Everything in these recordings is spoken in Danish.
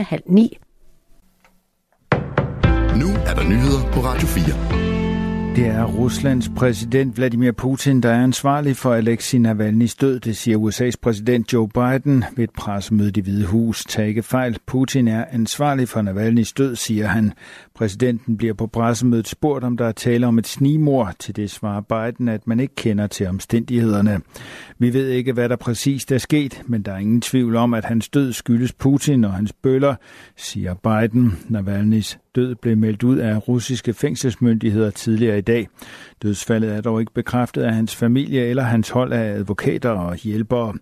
halv ni. Nu er der nyheder på Radio 4. Det er Ruslands præsident Vladimir Putin, der er ansvarlig for Alexei Navalny's død, det siger USA's præsident Joe Biden ved et pressemøde i Hvide Hus. Tag ikke fejl, Putin er ansvarlig for Navalny's død, siger han. Præsidenten bliver på pressemødet spurgt, om der er tale om et snimor. Til det svarer Biden, at man ikke kender til omstændighederne. Vi ved ikke, hvad der præcist er sket, men der er ingen tvivl om, at hans død skyldes Putin og hans bøller, siger Biden. Navalny's død blev meldt ud af russiske fængselsmyndigheder tidligere i dag. Dødsfaldet er dog ikke bekræftet af hans familie eller hans hold af advokater og hjælpere.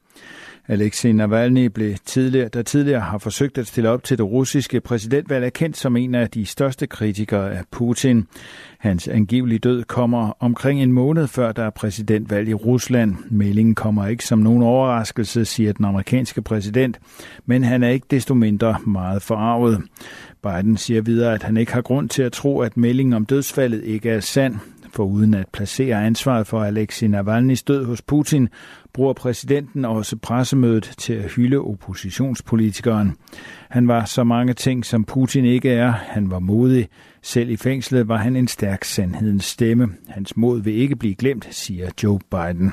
Alexei Navalny blev tidligere, der tidligere har forsøgt at stille op til det russiske præsidentvalg, er kendt som en af de største kritikere af Putin. Hans angivelige død kommer omkring en måned før der er præsidentvalg i Rusland. Meldingen kommer ikke som nogen overraskelse, siger den amerikanske præsident, men han er ikke desto mindre meget forarvet. Biden siger videre, at han ikke har grund til at tro, at meldingen om dødsfaldet ikke er sand. For uden at placere ansvaret for Alexei Navalny's død hos Putin, bruger præsidenten også pressemødet til at hylde oppositionspolitikeren. Han var så mange ting, som Putin ikke er. Han var modig. Selv i fængslet var han en stærk sandhedens stemme. Hans mod vil ikke blive glemt, siger Joe Biden.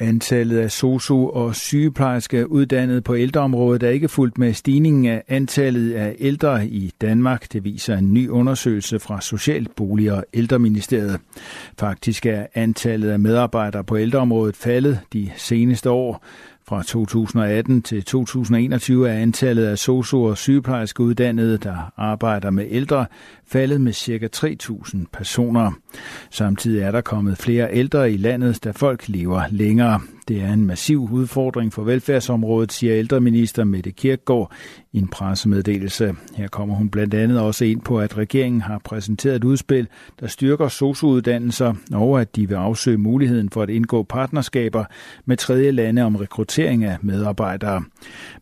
Antallet af sosu- og sygeplejerske uddannet på ældreområdet er ikke fuldt med stigningen af antallet af ældre i Danmark. Det viser en ny undersøgelse fra Social-, Bolig- og Ældreministeriet. Faktisk er antallet af medarbejdere på ældreområdet faldet de seneste år. Fra 2018 til 2021 er antallet af sosu- og sygeplejerske uddannede, der arbejder med ældre, faldet med ca. 3.000 personer. Samtidig er der kommet flere ældre i landet, da folk lever længere. Det er en massiv udfordring for velfærdsområdet, siger ældreminister Mette Kirkgaard i en pressemeddelelse. Her kommer hun blandt andet også ind på, at regeringen har præsenteret et udspil, der styrker sociouddannelser, og at de vil afsøge muligheden for at indgå partnerskaber med tredje lande om rekruttering af medarbejdere.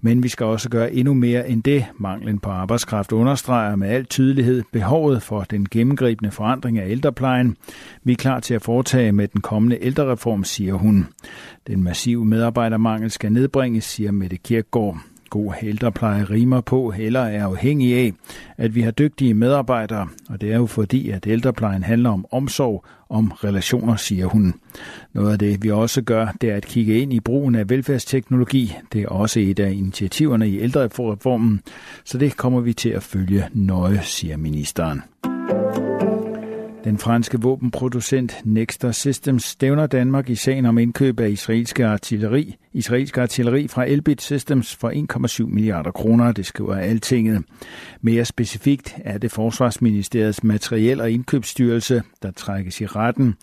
Men vi skal også gøre endnu mere end det. Manglen på arbejdskraft understreger med al tydelighed behovet for den gennemgribende forandring af ældreplejen. Vi er klar til at foretage med den kommende ældrereform, siger hun. Den massive medarbejdermangel skal nedbringes, siger Mette Kirkgaard. God ældrepleje rimer på eller er afhængig af, at vi har dygtige medarbejdere, og det er jo fordi, at ældreplejen handler om omsorg, om relationer, siger hun. Noget af det, vi også gør, det er at kigge ind i brugen af velfærdsteknologi. Det er også et af initiativerne i ældrereformen, så det kommer vi til at følge nøje, siger ministeren. Den franske våbenproducent Nexter Systems stævner Danmark i sagen om indkøb af israelske artilleri, israelsk artilleri fra Elbit Systems for 1,7 milliarder kroner, det skriver Altinget. Mere specifikt er det Forsvarsministeriets materiel- og indkøbsstyrelse, der trækkes i retten.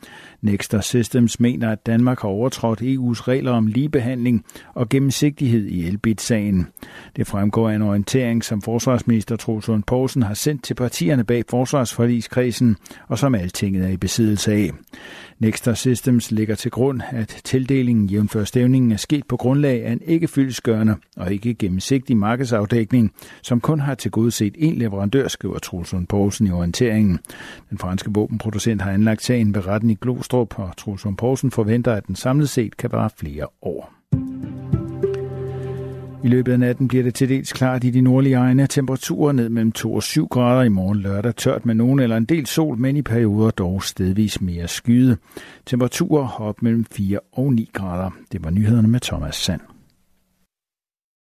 Nexter Systems mener, at Danmark har overtrådt EU's regler om ligebehandling og gennemsigtighed i Elbit-sagen. Det fremgår af en orientering, som forsvarsminister Troels Lund Poulsen har sendt til partierne bag forsvarsforligskredsen, og som altinget er i besiddelse af. Nexter Systems lægger til grund, at tildelingen jævnfør stævningen er sket på grundlag af en ikke fyldesgørende og ikke gennemsigtig markedsafdækning, som kun har tilgodeset én leverandør, skriver Troels Lund Poulsen i orienteringen. Den franske våbenproducent har anlagt sagen ved retten i Glostrup, og Troels Lund Poulsen forventer, at den samlet set kan vare flere år. I løbet af natten bliver det til dels klart i de nordlige egne. Temperaturer ned mellem 2 og 7 grader i morgen lørdag. Tørt med nogen eller en del sol, men i perioder dog stedvis mere skyde. Temperaturer op mellem 4 og 9 grader. Det var nyhederne med Thomas Sand.